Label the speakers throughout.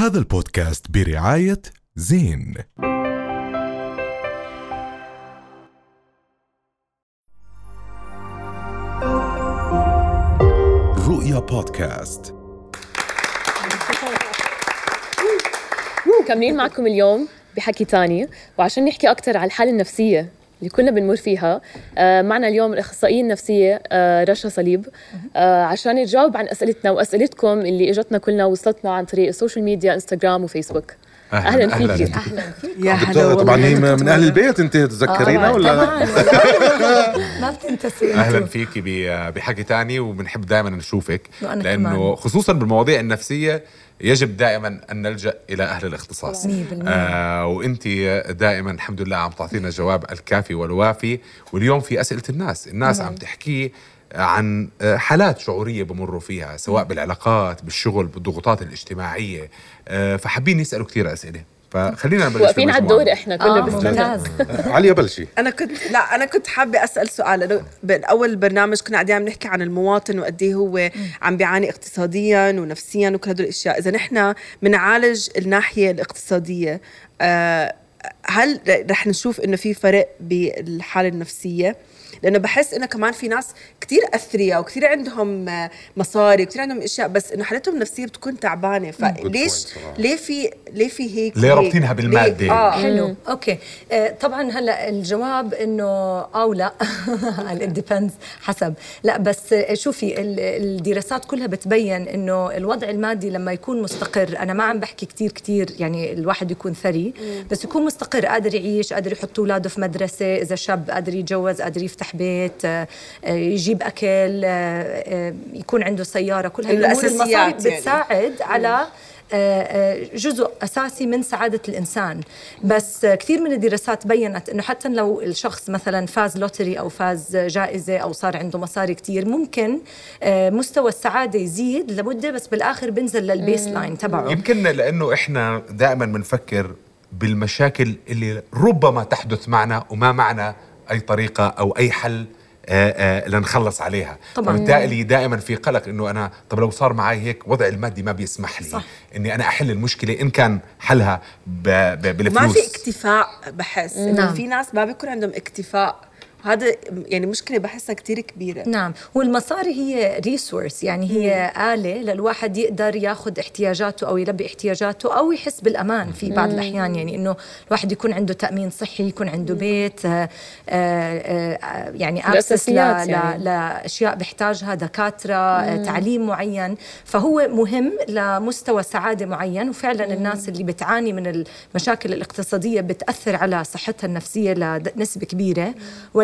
Speaker 1: هذا البودكاست برعاية زين. رؤيا بودكاست.
Speaker 2: مكملين معكم اليوم بحكي تاني وعشان نحكي أكثر على الحالة النفسية. اللي كلنا بنمر فيها. آه، معنا اليوم الأخصائية النفسية آه، رشا صليب. آه، عشان تجاوب عن أسئلتنا وأسئلتكم اللي إجتنا كلنا وصلتنا عن طريق ال social media انستغرام وفيسبوك أهلا فيكي
Speaker 3: أهلا. فيك.
Speaker 4: يا هلا
Speaker 5: طبعا هي من
Speaker 4: أهل.
Speaker 5: البيت أنت تتذكرينها
Speaker 2: آه،
Speaker 5: ولا.
Speaker 4: ما بتنتسي أهلا.
Speaker 3: فيكي ب- بحكي تاني وبنحب دائما نشوفك
Speaker 4: لأنه.
Speaker 3: خصوصا بالمواضيع النفسية يجب دائما أن نلجأ إلى أهل الاختصاص.
Speaker 4: مية بالمية.
Speaker 3: آه وأنت دائما الحمد لله عم تعطينا الجواب الكافي والوافي واليوم في أسئلة الناس. الناس عم تحكي عن آه، حالات شعورية بمروا فيها سواء بالعلاقات بالشغل بالضغوطات الاجتماعية آه فحابين يسألوا كثير أسئلة. فخلينا نبلش
Speaker 2: واقفين على. الدور إحنا كلنا بنستنى
Speaker 4: ممتاز.
Speaker 5: عليا بلشي.
Speaker 6: أنا كنت لا أنا كنت حابة أسأل سؤال. لأنه بالاول برنامج كنا قاعدين عم نحكي عن المواطن وقد إيه هو عم بيعاني اقتصاديا ونفسيا وكل هدول الأشياء. إذا نحن بنعالج الناحية الاقتصادية آه، هل رح نشوف إنه في فرق بالحالة النفسية؟ لأنه بحس إنه كمان في ناس كتير أثرياء وكثير عندهم آه، مصاري وكثير عندهم أشياء بس إنه حالتهم النفسية بتكون تعبانة. فليش
Speaker 5: point صراحة.
Speaker 6: ليه في ليه في هيك
Speaker 3: ليه؟ رابطينها بالمادة؟
Speaker 6: ليه- آه.
Speaker 4: حلو okay. آه، طبعا هلأ الجواب إنه أو لا depends حسب. لأ بس آه، شوفي ال- الدراسات كلها بتبين إنه الوضع المادي لما يكون مستقر أنا ما عم بحكي كتير كتير يعني الواحد يكون ثري بس يكون مستقر قادر يعيش قادر يحط أولاده في مدرسة إذا شاب قادر يتجوز قادر يفتح بيت آه، يجيب أكل آه، آه، يكون عنده سيارة كل هاي
Speaker 6: الأمور
Speaker 4: المصاري
Speaker 6: يعني.
Speaker 4: بتساعد على آه، آه، جزء أساسي من سعادة الإنسان. بس كثير من الدراسات بينت إنه حتى لو الشخص مثلا فاز lottery أو فاز جائزة أو صار عنده مصاري كثير ممكن مستوى السعادة يزيد لمدة بس بالآخر بنزل لل baseline تبعه.
Speaker 3: يمكن لأنه إحنا دائما بنفكر بالمشاكل اللي ربما تحدث معنا وما معنا أي طريقة أو أي حل آه، آه، لنخلص عليها
Speaker 4: طبعاً.
Speaker 3: فبالتالي دائما في قلق إنه أنا طب لو صار معي هيك وضعي المادي ما بيسمح لي
Speaker 4: صح.
Speaker 3: إني أنا أحل المشكلة إن كان حلها ب- ب- بالفلوس
Speaker 6: ما في اكتفاء بحس إنه
Speaker 4: نعم.
Speaker 6: في ناس ما بيكون عندهم اكتفاء وهذا يعني مشكلة بحسها كتير كبيرة.
Speaker 4: نعم. والمصاري هي ريسورس يعني هي آلة للواحد يقدر ياخذ احتياجاته أو يلبي احتياجاته أو يحس بالأمان في بعض الأحيان. يعني إنه الواحد يكون عنده تأمين صحي يكون عنده بيت آه، آه، آه، يعني ل-
Speaker 2: يعني.
Speaker 4: ل- لأشياء بيحتاجها دكاترة آه، تعليم معين. فهو مهم لمستوى سعادة معين. وفعلا الناس اللي بتعاني من المشاكل الاقتصادية بتأثر على صحتها النفسية لنسبة كبيرة.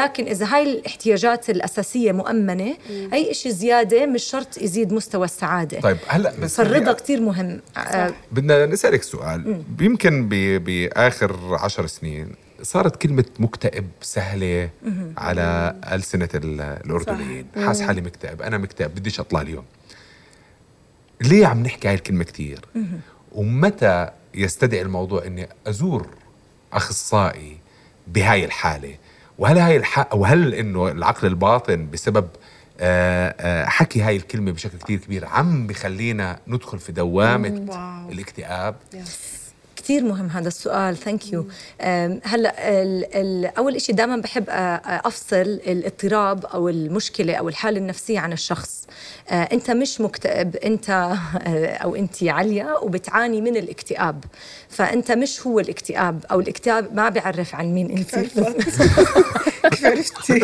Speaker 4: ولكن إذا هاي الاحتياجات الأساسية مؤمنة أي شيء زيادة مش شرط يزيد مستوى السعادة.
Speaker 3: طيب هلأ بس
Speaker 4: فالرضا كتير مهم. آه،
Speaker 3: بدنا نسألك سؤال. يمكن ب- بآخر عشر سنين صارت كلمة مكتئب سهلة على ألسنة ال- الأردنيين. حاس حالي مكتئب أنا مكتئب بديش أطلع اليوم. ليه عم نحكي هاي الكلمة كتير؟ ومتى يستدعي الموضوع أني أزور أخصائي بهاي الحالة؟ وهل هاي الح... وهل إنه العقل الباطن بسبب آه، آه، حكي هاي الكلمة بشكل كتير كبير عم بخلينا ندخل في دوامة. الاكتئاب
Speaker 4: كثير مهم هذا السؤال. thank you هلأ ال- ال- أول شيء دائما بحب أفصل الاضطراب أو المشكلة أو الحالة النفسية عن الشخص. أنت مش مكتئب أنت أو أنت عليا وبتعاني من الاكتئاب. فأنت مش هو الاكتئاب أو الاكتئاب ما بيعرف عن مين أنت.
Speaker 6: كيف عرفتي؟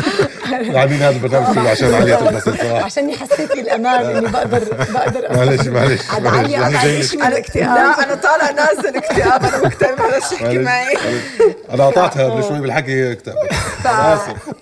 Speaker 5: عاملين هذا البرنامج كله عشان عليا تنبسط صراحة
Speaker 4: عشان حسيت بالامان إني بقدر بقدر
Speaker 5: معلش معلش.
Speaker 4: عليا
Speaker 5: لك.
Speaker 4: من الاكتئاب.
Speaker 6: لا أنا طالع نازل اكتئاب. أنا بلاش تحكي
Speaker 5: معلش.
Speaker 6: معي.
Speaker 5: أنا قطعتها قبل شوي بالحكي آسف.
Speaker 4: ال- ال-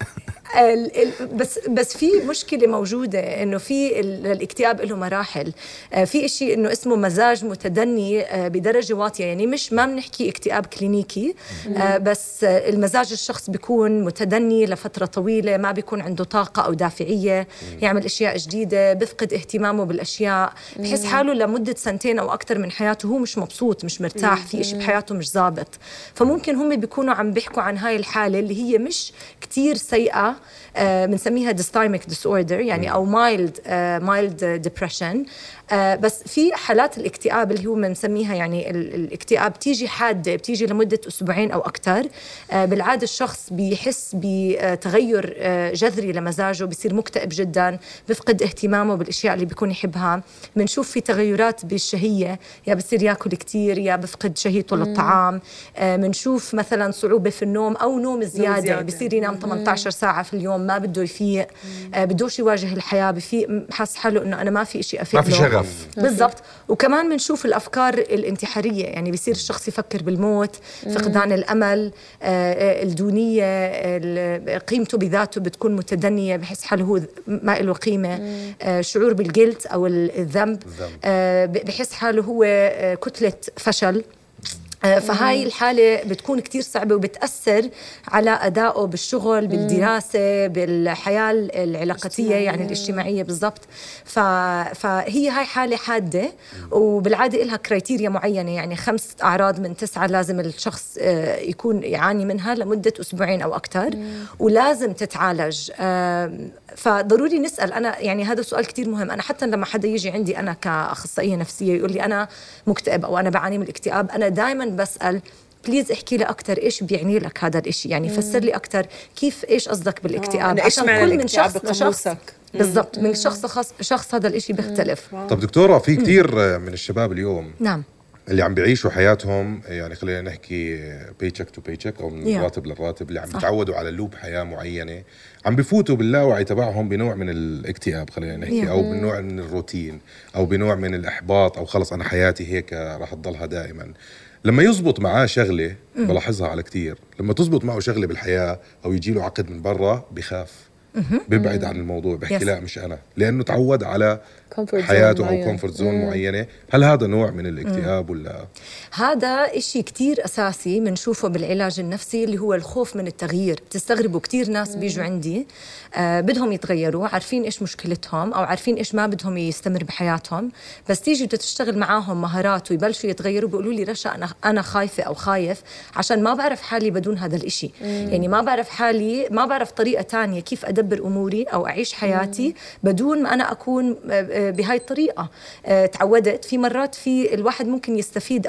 Speaker 4: بس بس في مشكلة موجودة إنه في ال- الاكتئاب له مراحل. آه، في شيء إنه اسمه مزاج متدني آه، بدرجة واطية. يعني مش ما بنحكي اكتئاب كلينيكي آه، بس المزاج الشخص بيكون متدني لفترة طويلة ما بيكون عنده طاقة أو دافعية يعمل أشياء جديدة بيفقد اهتمامه بالأشياء. بحس حاله لمدة سنتين أو أكثر من حياته هو مش مبسوط مش مرتاح في شيء بحياته مش ظابط. فممكن هم بيكونوا عم بيحكوا عن هاي الحالة اللي هي مش كتير سيئة بنسميها dysthymic disorder يعني أو mild mild depression بس في حالات الاكتئاب اللي هو بنسميها يعني ال- الاكتئاب بتيجي حادة بتيجي لمدة أسبوعين أو أكثر بالعادة الشخص بيحس بتغير آه، جذري لمزاجه بصير مكتئب جدا بفقد اهتمامه بالأشياء اللي بيكون يحبها. بنشوف في تغيرات بالشهية يا بصير ياكل كثير يا بفقد شهيته للطعام. آه، بنشوف مثلا صعوبة في النوم أو نوم زيادة,
Speaker 6: زيادة.
Speaker 4: بصير ينام 18 ساعة في اليوم ما بده يفيق آه، بدوش يواجه الحياة بفيق حاس حاله إنه أنا ما في شيء افيق
Speaker 3: ما في. شغف.
Speaker 4: بالضبط. وكمان بنشوف الأفكار الانتحارية يعني بيصير الشخص يفكر بالموت فقدان الأمل آه، آه، الدونية ال- قيمته بذاته بتكون متدنية بحس حاله هو ما له قيمة. آه، شعور بالجلد أو ال- الذنب. آه، بحس حاله هو كتلة فشل. فهاي الحالة بتكون كتير صعبة وبتأثر على أدائه بالشغل بالدراسة بالحياة العلاقاتية يعني الاجتماعية. بالضبط. فهي هاي حالة حادة وبالعادة إلها كرايتيريا معينة يعني خمس أعراض من تسعة لازم الشخص آه، يكون يعاني منها لمدة أسبوعين أو أكثر ولازم تتعالج. فضروري نسأل. أنا يعني هذا سؤال كتير مهم. أنا حتى لما حدا يجي عندي أنا كأخصائية نفسية يقول لي أنا مكتئب أو أنا بعاني من الاكتئاب أنا دائما بسأل بليز احكي لي أكثر إيش بيعني لك هذا الإشي? يعني فسر لي أكثر كيف إيش قصدك بالاكتئاب.
Speaker 6: أنا إيش معنى
Speaker 4: كل من شخص لشخص؟ بالضبط من شخص لشخص شخص هذا الإشي بيختلف.
Speaker 5: طب دكتورة في كثير من الشباب اليوم
Speaker 4: نعم.
Speaker 5: اللي عم بيعيشوا حياتهم يعني خلينا نحكي paycheck to paycheck أو من
Speaker 4: Yeah.
Speaker 5: راتب للراتب اللي عم. بيتعودوا على لوب حياة معينة عم بفوتوا باللاوعي تبعهم بنوع من الاكتئاب خلينا نحكي
Speaker 4: Yeah.
Speaker 5: أو بنوع من الروتين أو بنوع من الإحباط أو خلص أنا حياتي هيك راح تضلها دائما. لما يزبط معاه شغلة بلاحظها على كتير لما تزبط معه شغلة بالحياة أو يجي له عقد من برا بخاف بيبعد عن الموضوع بحكي. لا مش أنا لأنه تعود على حياته
Speaker 2: أو.
Speaker 5: comfort zone معينة. هل هذا نوع من الاكتئاب ولا؟
Speaker 4: هذا إشي كتير أساسي بنشوفه بالعلاج النفسي اللي هو الخوف من التغيير. بتستغربوا كتير ناس بيجوا عندي آه بدهم يتغيروا عارفين إيش مشكلتهم أو عارفين إيش ما بدهم يستمر بحياتهم. بس تيجي بدها تشتغل معاهم مهارات ويبلشوا يتغيروا بيقولوا لي رشا أنا أنا خايفة أو خايف عشان ما بعرف حالي بدون هذا الإشي. يعني ما بعرف حالي ما بعرف طريقة تانية كيف أدبر أموري أو أعيش حياتي بدون ما أنا أكون آه، آه، بهاي الطريقة. آه، تعودت في مرات في الواحد ممكن يستفيد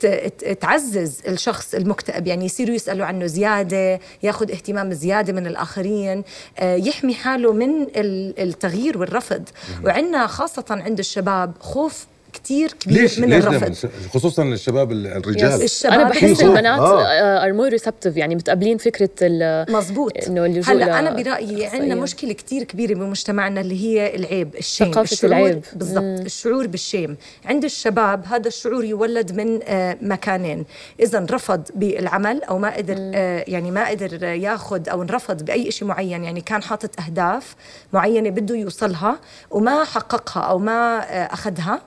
Speaker 4: ت- ت- تعزز الشخص المكتئب. يعني يصيروا يسألوا عنه زيادة ياخذ اهتمام زيادة من الآخرين آه، يحمي حاله من ال- التغيير والرفض. وعندنا خاصة عند الشباب خوف كتير كبير
Speaker 5: ليش؟
Speaker 4: من
Speaker 5: ليش
Speaker 4: الرفض.
Speaker 5: خصوصا الشباب ال- الرجال.
Speaker 4: الشباب
Speaker 2: أنا بحس البنات. are more receptive يعني متقبلين فكرة ال-
Speaker 4: مزبوط
Speaker 2: إنه اللجوء
Speaker 4: هلأ
Speaker 2: أنا
Speaker 4: برأيي عندنا. مشكلة كتير كبيرة بمجتمعنا اللي هي العيب الشيم
Speaker 2: ثقافة
Speaker 4: الشعور
Speaker 2: العيب.
Speaker 4: بالضبط الشعور بالشيم. عند الشباب هذا الشعور يولد من آه، مكانين. إذا رفض بالعمل أو ما قدر آه، يعني ما قدر ياخذ أو انرفض بأي شيء معين يعني كان حاطط أهداف معينة بده يوصلها وما حققها أو ما آه، أخذها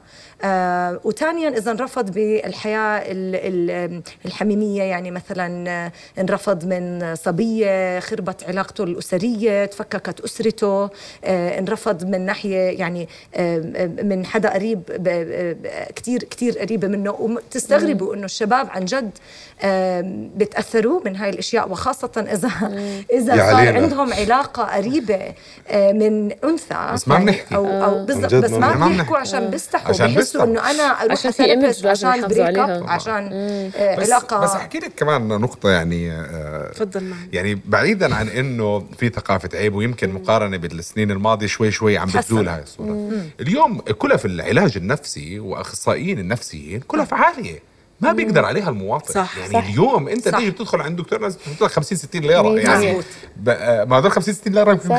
Speaker 4: آه وثانيا إذا انرفض بالحياة ال- ال- الحميمية يعني مثلا آه، انرفض من صبية خربت علاقته الأسرية تفككت أسرته آه انرفض من ناحية يعني آه آه، من حدا قريب كثير كثير قريبة منه وتستغربوا إنه الشباب عن جد آه بتأثروا من هاي الأشياء وخاصة إذا إذا
Speaker 5: يا
Speaker 4: صار
Speaker 5: علينا.
Speaker 4: عندهم علاقة قريبة آه من أنثى
Speaker 3: بس ما
Speaker 4: يعني
Speaker 3: بنحكي.
Speaker 4: أو أو بالضبط
Speaker 5: جد
Speaker 4: بس
Speaker 5: ما.
Speaker 4: بيحكوا عشان بيستحوا
Speaker 3: عشان
Speaker 4: بحسوا
Speaker 3: بيستحوا.
Speaker 4: إنه أنا أروح
Speaker 2: عشان في لازم
Speaker 4: عشان break
Speaker 2: up.
Speaker 4: عشان آه
Speaker 3: بس
Speaker 4: علاقة
Speaker 3: بس أحكي لك كمان نقطة يعني آه،
Speaker 6: تفضل معي.
Speaker 3: يعني بعيدا عن إنه في ثقافة عيب ويمكن مقارنة بالسنين الماضية شوي شوي عم. بتزول هاي الصورة. اليوم كلف العلاج النفسي وأخصائيين النفسيين كلف عالية. ما بيقدر عليها المواطن.
Speaker 6: صح،
Speaker 3: يعني
Speaker 4: صح.
Speaker 3: اليوم أنت
Speaker 4: صح.
Speaker 3: تيجي بتدخل عند دكتور لازم تحط لك 50 60
Speaker 2: ليرة.
Speaker 3: يعني آه، ما هذول 50 60 ليرة يمكن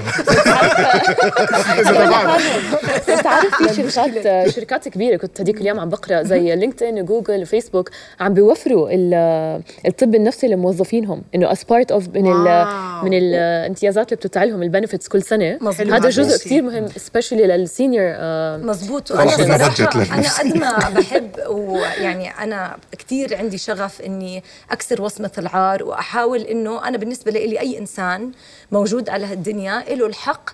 Speaker 3: بيخلوك تكتئب
Speaker 2: أنت عارف في شركات شركات كبيرة كنت هذيك اليوم عم بقرأ زي لينكد ان وجوجل وفيسبوك عم بيوفروا ال- الطب النفسي لموظفينهم إنه as part of من ال. من الامتيازات اللي بتدفع لهم ال benefits كل
Speaker 4: سنة.
Speaker 2: هذا جزء. كثير مهم
Speaker 4: especially
Speaker 5: لل senior
Speaker 4: مزبوط أنا
Speaker 5: للنفس.
Speaker 4: قد ما بحب ويعني أنا كثير عندي شغف إني أكسر وصمه العار وأحاول إنه أنا بالنسبة لي أي إنسان موجود على هالدنيا له الحق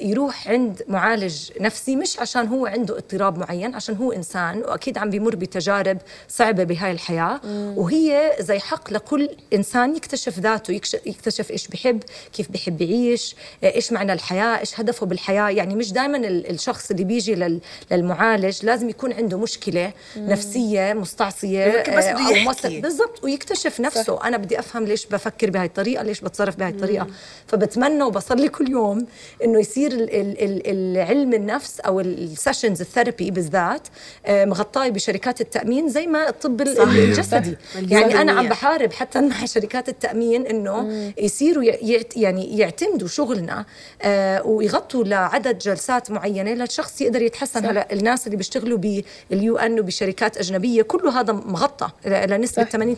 Speaker 4: يروح عند معالج نفسي مش عشان هو عنده اضطراب معين عشان هو إنسان وأكيد عم بيمر بتجارب صعبة بهاي الحياة. وهي زي حق لكل إنسان يكتشف ذاته يكتشف إيش بحب كيف بحب يعيش آه، إيش معنى الحياة إيش هدفه بالحياة. يعني مش دائما الشخص اللي بيجي لل- للمعالج لازم يكون عنده مشكلة نفسية مستعصية
Speaker 6: يمكن بس
Speaker 4: آه،
Speaker 6: بده
Speaker 4: أو
Speaker 6: يحكي.
Speaker 4: مس- بالضبط ويكتشف نفسه. صح. أنا بدي أفهم ليش بفكر بهاي الطريقة ليش بتصرف بهاي الطريقة. فبتمنى وبصلي كل يوم إنه يصير ال- ال- ال- العلم النفس أو ال sessions ال therapy بالذات آه، مغطاة بشركات التأمين زي ما الطب. الجسدي
Speaker 6: صح.
Speaker 4: يعني أنا عم بحارب حتى مع شركات التأمين إنه يصيروا يعني يعتمدوا شغلنا آه، ويغطوا لعدد جلسات معينة للشخص يقدر يتحسن هلا الناس اللي بيشتغلوا بال UN وبشركات أجنبية كله هذا مغطى لنسبة
Speaker 2: صح.
Speaker 4: 80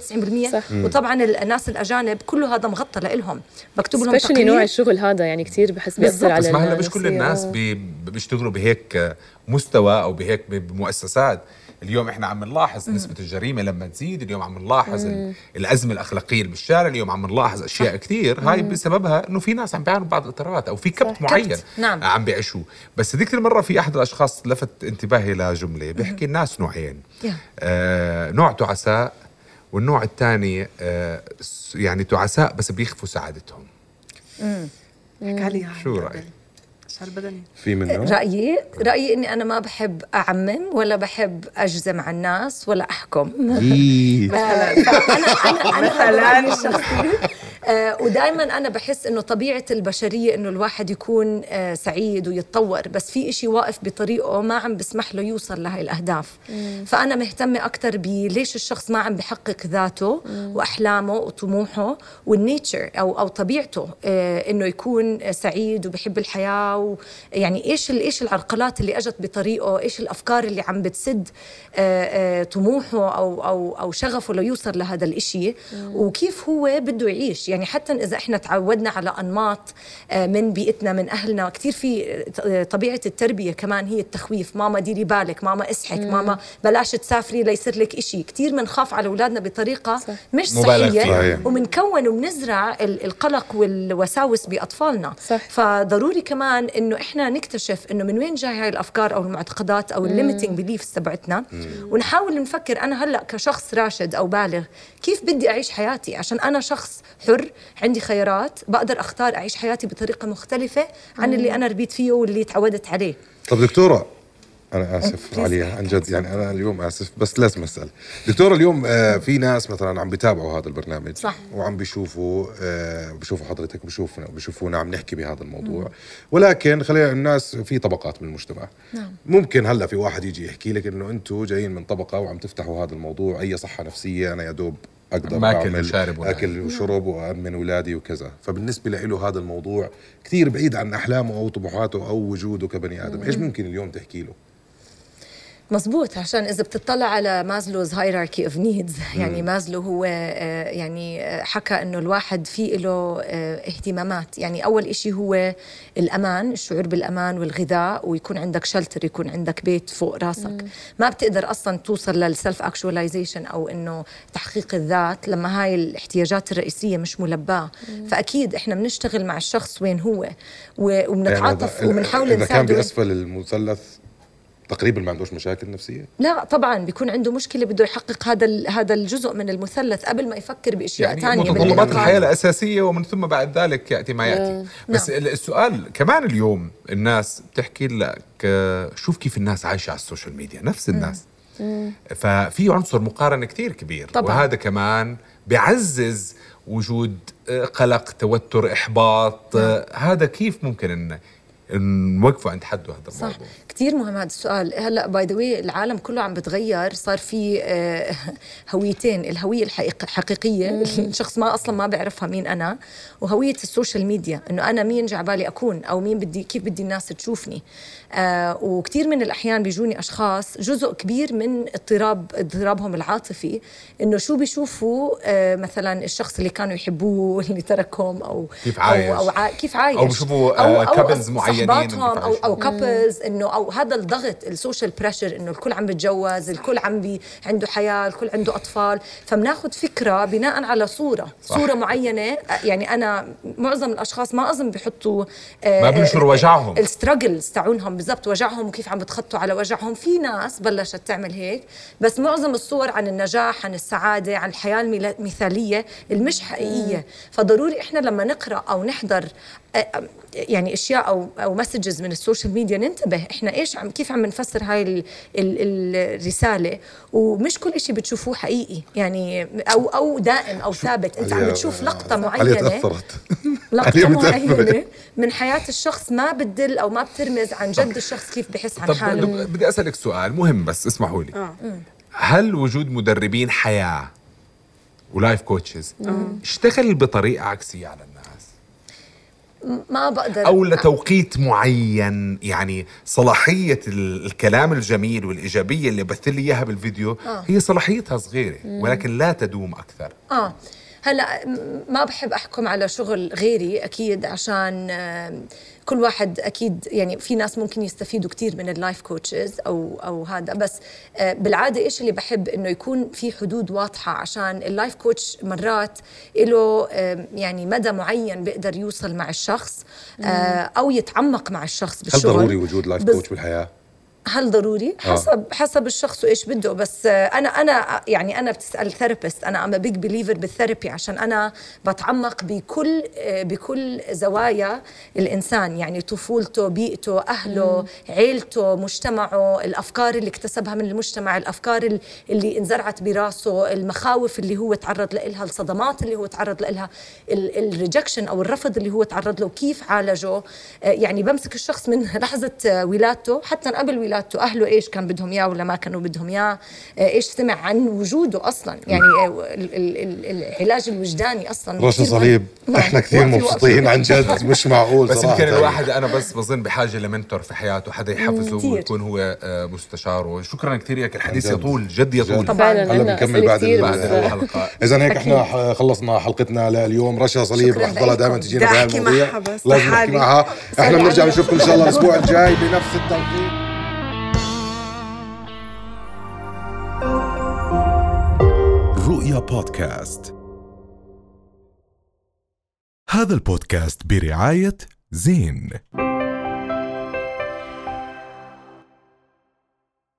Speaker 4: 90%
Speaker 2: صح.
Speaker 4: وطبعا الناس الأجانب كله هذا مغطى لهم بكتب لهم
Speaker 2: especially نوع
Speaker 4: تقرير
Speaker 2: الشغل هذا يعني كثير بحس بيأثر. على
Speaker 3: بس ما هلا مش كل. الناس. بي بيشتغلوا بهيك مستوى أو بهيك بمؤسسات. اليوم إحنا عم نلاحظ نسبة الجريمة لما تزيد اليوم عم نلاحظ ال- الأزمة الأخلاقية اللي بالشارع اليوم عم نلاحظ أشياء كثير هاي بسببها إنه في ناس عم بيعانوا بعض الاضطرابات أو في كبت معين
Speaker 4: نعم.
Speaker 3: عم بيعيشوه. بس هذيك المرة في أحد الأشخاص لفت انتباهي لجملة بيحكي الناس نوعين. آه نوع تعساء والنوع الثاني آه يعني تعساء بس بيخفوا سعادتهم.
Speaker 6: حكى لي
Speaker 3: شو رأيك؟
Speaker 6: شعر بدني.
Speaker 5: في منه؟
Speaker 4: رأيي رأيي إني أنا ما بحب أعمم ولا بحب أجزم على الناس ولا أحكم.
Speaker 5: إيه.
Speaker 4: أنا أنا رأيي الشخصي آه، ودائما أنا بحس إنه طبيعة البشرية إنه الواحد يكون آه، سعيد ويتطور بس في إشي واقف بطريقه ما عم بسمح له يوصل لهي الأهداف. فأنا مهتمة أكثر بليش الشخص ما عم بحقق ذاته وأحلامه وطموحه والنيتشر أو أو طبيعته آه، إنه يكون سعيد وبحب الحياة ويعني إيش إيش العرقلات اللي أجت بطريقه إيش الأفكار اللي عم بتسد طموحه أو أو أو شغفه ليوصل لهذا الإشي. وكيف هو بده يعيش؟ يعني حتى إذا إحنا تعودنا على أنماط آه، من بيئتنا من أهلنا كثير في آه، طبيعة التربية كمان هي التخويف ماما ديري بالك ماما اصحك ماما بلاش تسافري ليصير لك إشي كثير بنخاف على أولادنا بطريقة
Speaker 2: صح.
Speaker 4: مش.
Speaker 5: صحيح.
Speaker 4: ومنكون وبنزرع ال- القلق والوساوس بأطفالنا
Speaker 2: صح.
Speaker 4: فضروري كمان إنه إحنا نكتشف إنه من وين جاي هاي الأفكار أو المعتقدات أو ال limiting beliefs تبعتنا ونحاول نفكر أنا هلأ كشخص راشد أو بالغ كيف بدي أعيش حياتي عشان أنا شخص حر عندي خيارات بقدر أختار أعيش حياتي بطريقة مختلفة عن اللي أنا ربيت فيه واللي تعودت عليه.
Speaker 5: طب دكتورة أنا آسف عليها عن جد يعني أنا اليوم آسف بس لازم أسأل. دكتورة اليوم آه في ناس مثلا عم بيتابعوا هذا البرنامج
Speaker 4: صح.
Speaker 5: وعم بيشوفوا آه بيشوفوا حضرتك بيشوفنا بيشوفونا عم نحكي بهذا الموضوع. ولكن خلينا الناس في طبقات من المجتمع.
Speaker 4: نعم.
Speaker 5: ممكن هلأ في واحد يجي يحكي لك إنه أنتم جايين من طبقة وعم تفتحوا هذا الموضوع أي صحة نفسية أنا يا دوب
Speaker 3: أقدر
Speaker 5: أعمل
Speaker 3: وشارب.
Speaker 5: أكل وشرب وأمن أولادي وكذا. فبالنسبة له هذا الموضوع كثير بعيد عن أحلامه أو طموحاته أو وجوده كبني آدم. إيش ممكن اليوم تحكي له؟
Speaker 4: مزبوط عشان إذا بتطلع على Maslow's hierarchy of needs يعني مازلو هو آه، يعني حكى إنه الواحد في له آه، اهتمامات. يعني أول إشي هو الأمان الشعور بالأمان والغذاء ويكون عندك shelter يكون عندك بيت فوق راسك. ما بتقدر أصلا توصل لل self actualization أو إنه تحقيق الذات لما هاي الاحتياجات الرئيسية مش ملباة. فأكيد إحنا بنشتغل مع الشخص وين هو وبنتعاطف
Speaker 5: يعني
Speaker 4: وبنحاول
Speaker 5: اذا كان بأسفل المثلث تقريبا ما عندوش مشاكل نفسية؟
Speaker 4: لا طبعا بيكون عنده مشكلة بده يحقق هذا ال- هذا الجزء من المثلث قبل ما يفكر بإشياء
Speaker 3: يعني
Speaker 4: ثانية
Speaker 3: متطلبات الحياة الأساسية ومن ثم بعد ذلك يأتي ما يأتي.
Speaker 2: آه.
Speaker 3: بس
Speaker 4: نعم.
Speaker 3: ال- السؤال كمان اليوم الناس بتحكي لك آه، شوف كيف الناس عايشة على السوشيال ميديا نفس الناس. ففي عنصر مقارنة كتير كبير.
Speaker 4: طبعاً.
Speaker 3: وهذا كمان بيعزز وجود آه، قلق توتر إحباط. آه، هذا كيف ممكن إن نوقفه عند حده هذا
Speaker 4: صح.
Speaker 3: الموضوع.
Speaker 4: كثير مهم هذا السؤال. هلا by the way العالم كله عم بتغير صار في آه، هويتين الهوية الحقيق- الحقيقية الشخص ما أصلا ما بيعرفها مين أنا وهوية السوشيال ميديا إنه أنا مين جعبالي أكون أو مين بدي كيف بدي الناس تشوفني. آه وكثير من الأحيان بيجوني أشخاص جزء كبير من اضطراب اضطرابهم العاطفي إنه شو بيشوفوا؟ آه مثلا الشخص اللي كانوا يحبوه واللي تركهم أو
Speaker 3: كيف عايش.
Speaker 4: أو, أو ع... كيف عايش؟
Speaker 3: أو بيشوفوا، معينين معينين
Speaker 4: احباطهم
Speaker 3: أو
Speaker 4: أو couples انه أو هذا الضغط ال social pressure إنه الكل عم بيتجوز الكل عم بي عنده حياة الكل عنده أطفال. فبناخذ فكرة بناء على صورة.
Speaker 3: صح.
Speaker 4: صورة معينة يعني أنا معظم الأشخاص ما أظن بيحطوا
Speaker 3: ما بنشروا وجعهم.
Speaker 4: ال struggles تاعونهم بالضبط. وجعهم وكيف عم بتخطوا على وجعهم. في ناس بلشت تعمل هيك بس معظم الصور عن النجاح عن السعادة عن الحياة المثالية المش حقيقية. فضروري إحنا لما نقرأ أو نحضر آه، يعني أشياء أو أو messages من ال social media ننتبه. إحنا إيش عم كيف عم نفسر هاي ال ال الرسالة؟ ومش كل شيء بتشوفوه حقيقي. يعني أو أو دائم أو ثابت. أنت عم بتشوف لقطة
Speaker 5: عليا معينة. لقطة.
Speaker 4: معينة. من حياة الشخص ما بتدل أو ما بترمز عن جد الشخص كيف بحس عن حاله.
Speaker 3: طب بدي أسألك سؤال مهم بس اسمحوا لي. هل وجود مدربين حياة ولايف كوتشز اشتغل بطريقة عكسية على الناس؟
Speaker 4: ما بقدر.
Speaker 3: أو لتوقيت معين يعني صلاحية ال- الكلام الجميل والإيجابية اللي بث لي إياها بالفيديو هي صلاحيتها صغيرة ولكن لا تدوم أكثر.
Speaker 4: آه. هلا ما بحب أحكم على شغل غيري أكيد عشان كل واحد أكيد يعني في ناس ممكن يستفيدوا كثير من ال life coaches أو أو هذا. بس آه، بالعادة إيش اللي بحب إنه يكون في حدود واضحة عشان ال life coach مرات له يعني مدى معين بيقدر يوصل مع الشخص آه، أو يتعمق مع الشخص
Speaker 5: هل
Speaker 4: بالشغل.
Speaker 5: ضروري وجود
Speaker 4: life
Speaker 5: coach بالحياة؟
Speaker 4: هل ضروري؟ حسب حسب الشخص وإيش بده. بس آه، أنا أنا يعني أنا بتسأل therapist أنا am big believer بال therapy عشان أنا بتعمق بكل آه، بكل زوايا الإنسان. يعني طفولته بيئته أهله عيلته مجتمعه الأفكار اللي اكتسبها من المجتمع الأفكار ال- اللي انزرعت براسه المخاوف اللي هو تعرض لها الصدمات اللي هو تعرض لها الريجكشن أو الرفض اللي هو تعرض له كيف عالجه. آه، يعني بمسك الشخص من لحظة آه، ولادته حتى قبل ولادته أهله إيش كان بدهم إياه ولا ما كانوا بدهم إياه آه، إيش سمع عن وجوده أصلا يعني آه، ال- ال- ال- العلاج الوجداني أصلا
Speaker 5: رشا. صليب. إحنا كثير مبسوطين. عن جد مش معقول
Speaker 3: بس يمكن الواحد أنا بس بظن بحاجة لمنتور في حياته حدا يحفزه. ويكون هو آه، مستشاره شكرا كثير ياك الحديث. يطول جد يطول.
Speaker 2: فعلا
Speaker 5: هلا بنكمل بعد
Speaker 3: الحلقة
Speaker 5: اذا هيك. إحنا خلصنا حلقتنا لليوم رشا صليب رح ضلها دائما. تجينا
Speaker 6: بدي
Speaker 5: بهاي المواضيع
Speaker 6: معها بس
Speaker 5: لازم نحكي
Speaker 6: لحالي.
Speaker 5: معها
Speaker 4: إحنا
Speaker 5: بنرجع. نشوفكم إن شاء الله الأسبوع الجاي بنفس التوقيت
Speaker 1: بودكاست هذا البودكاست برعاية زين.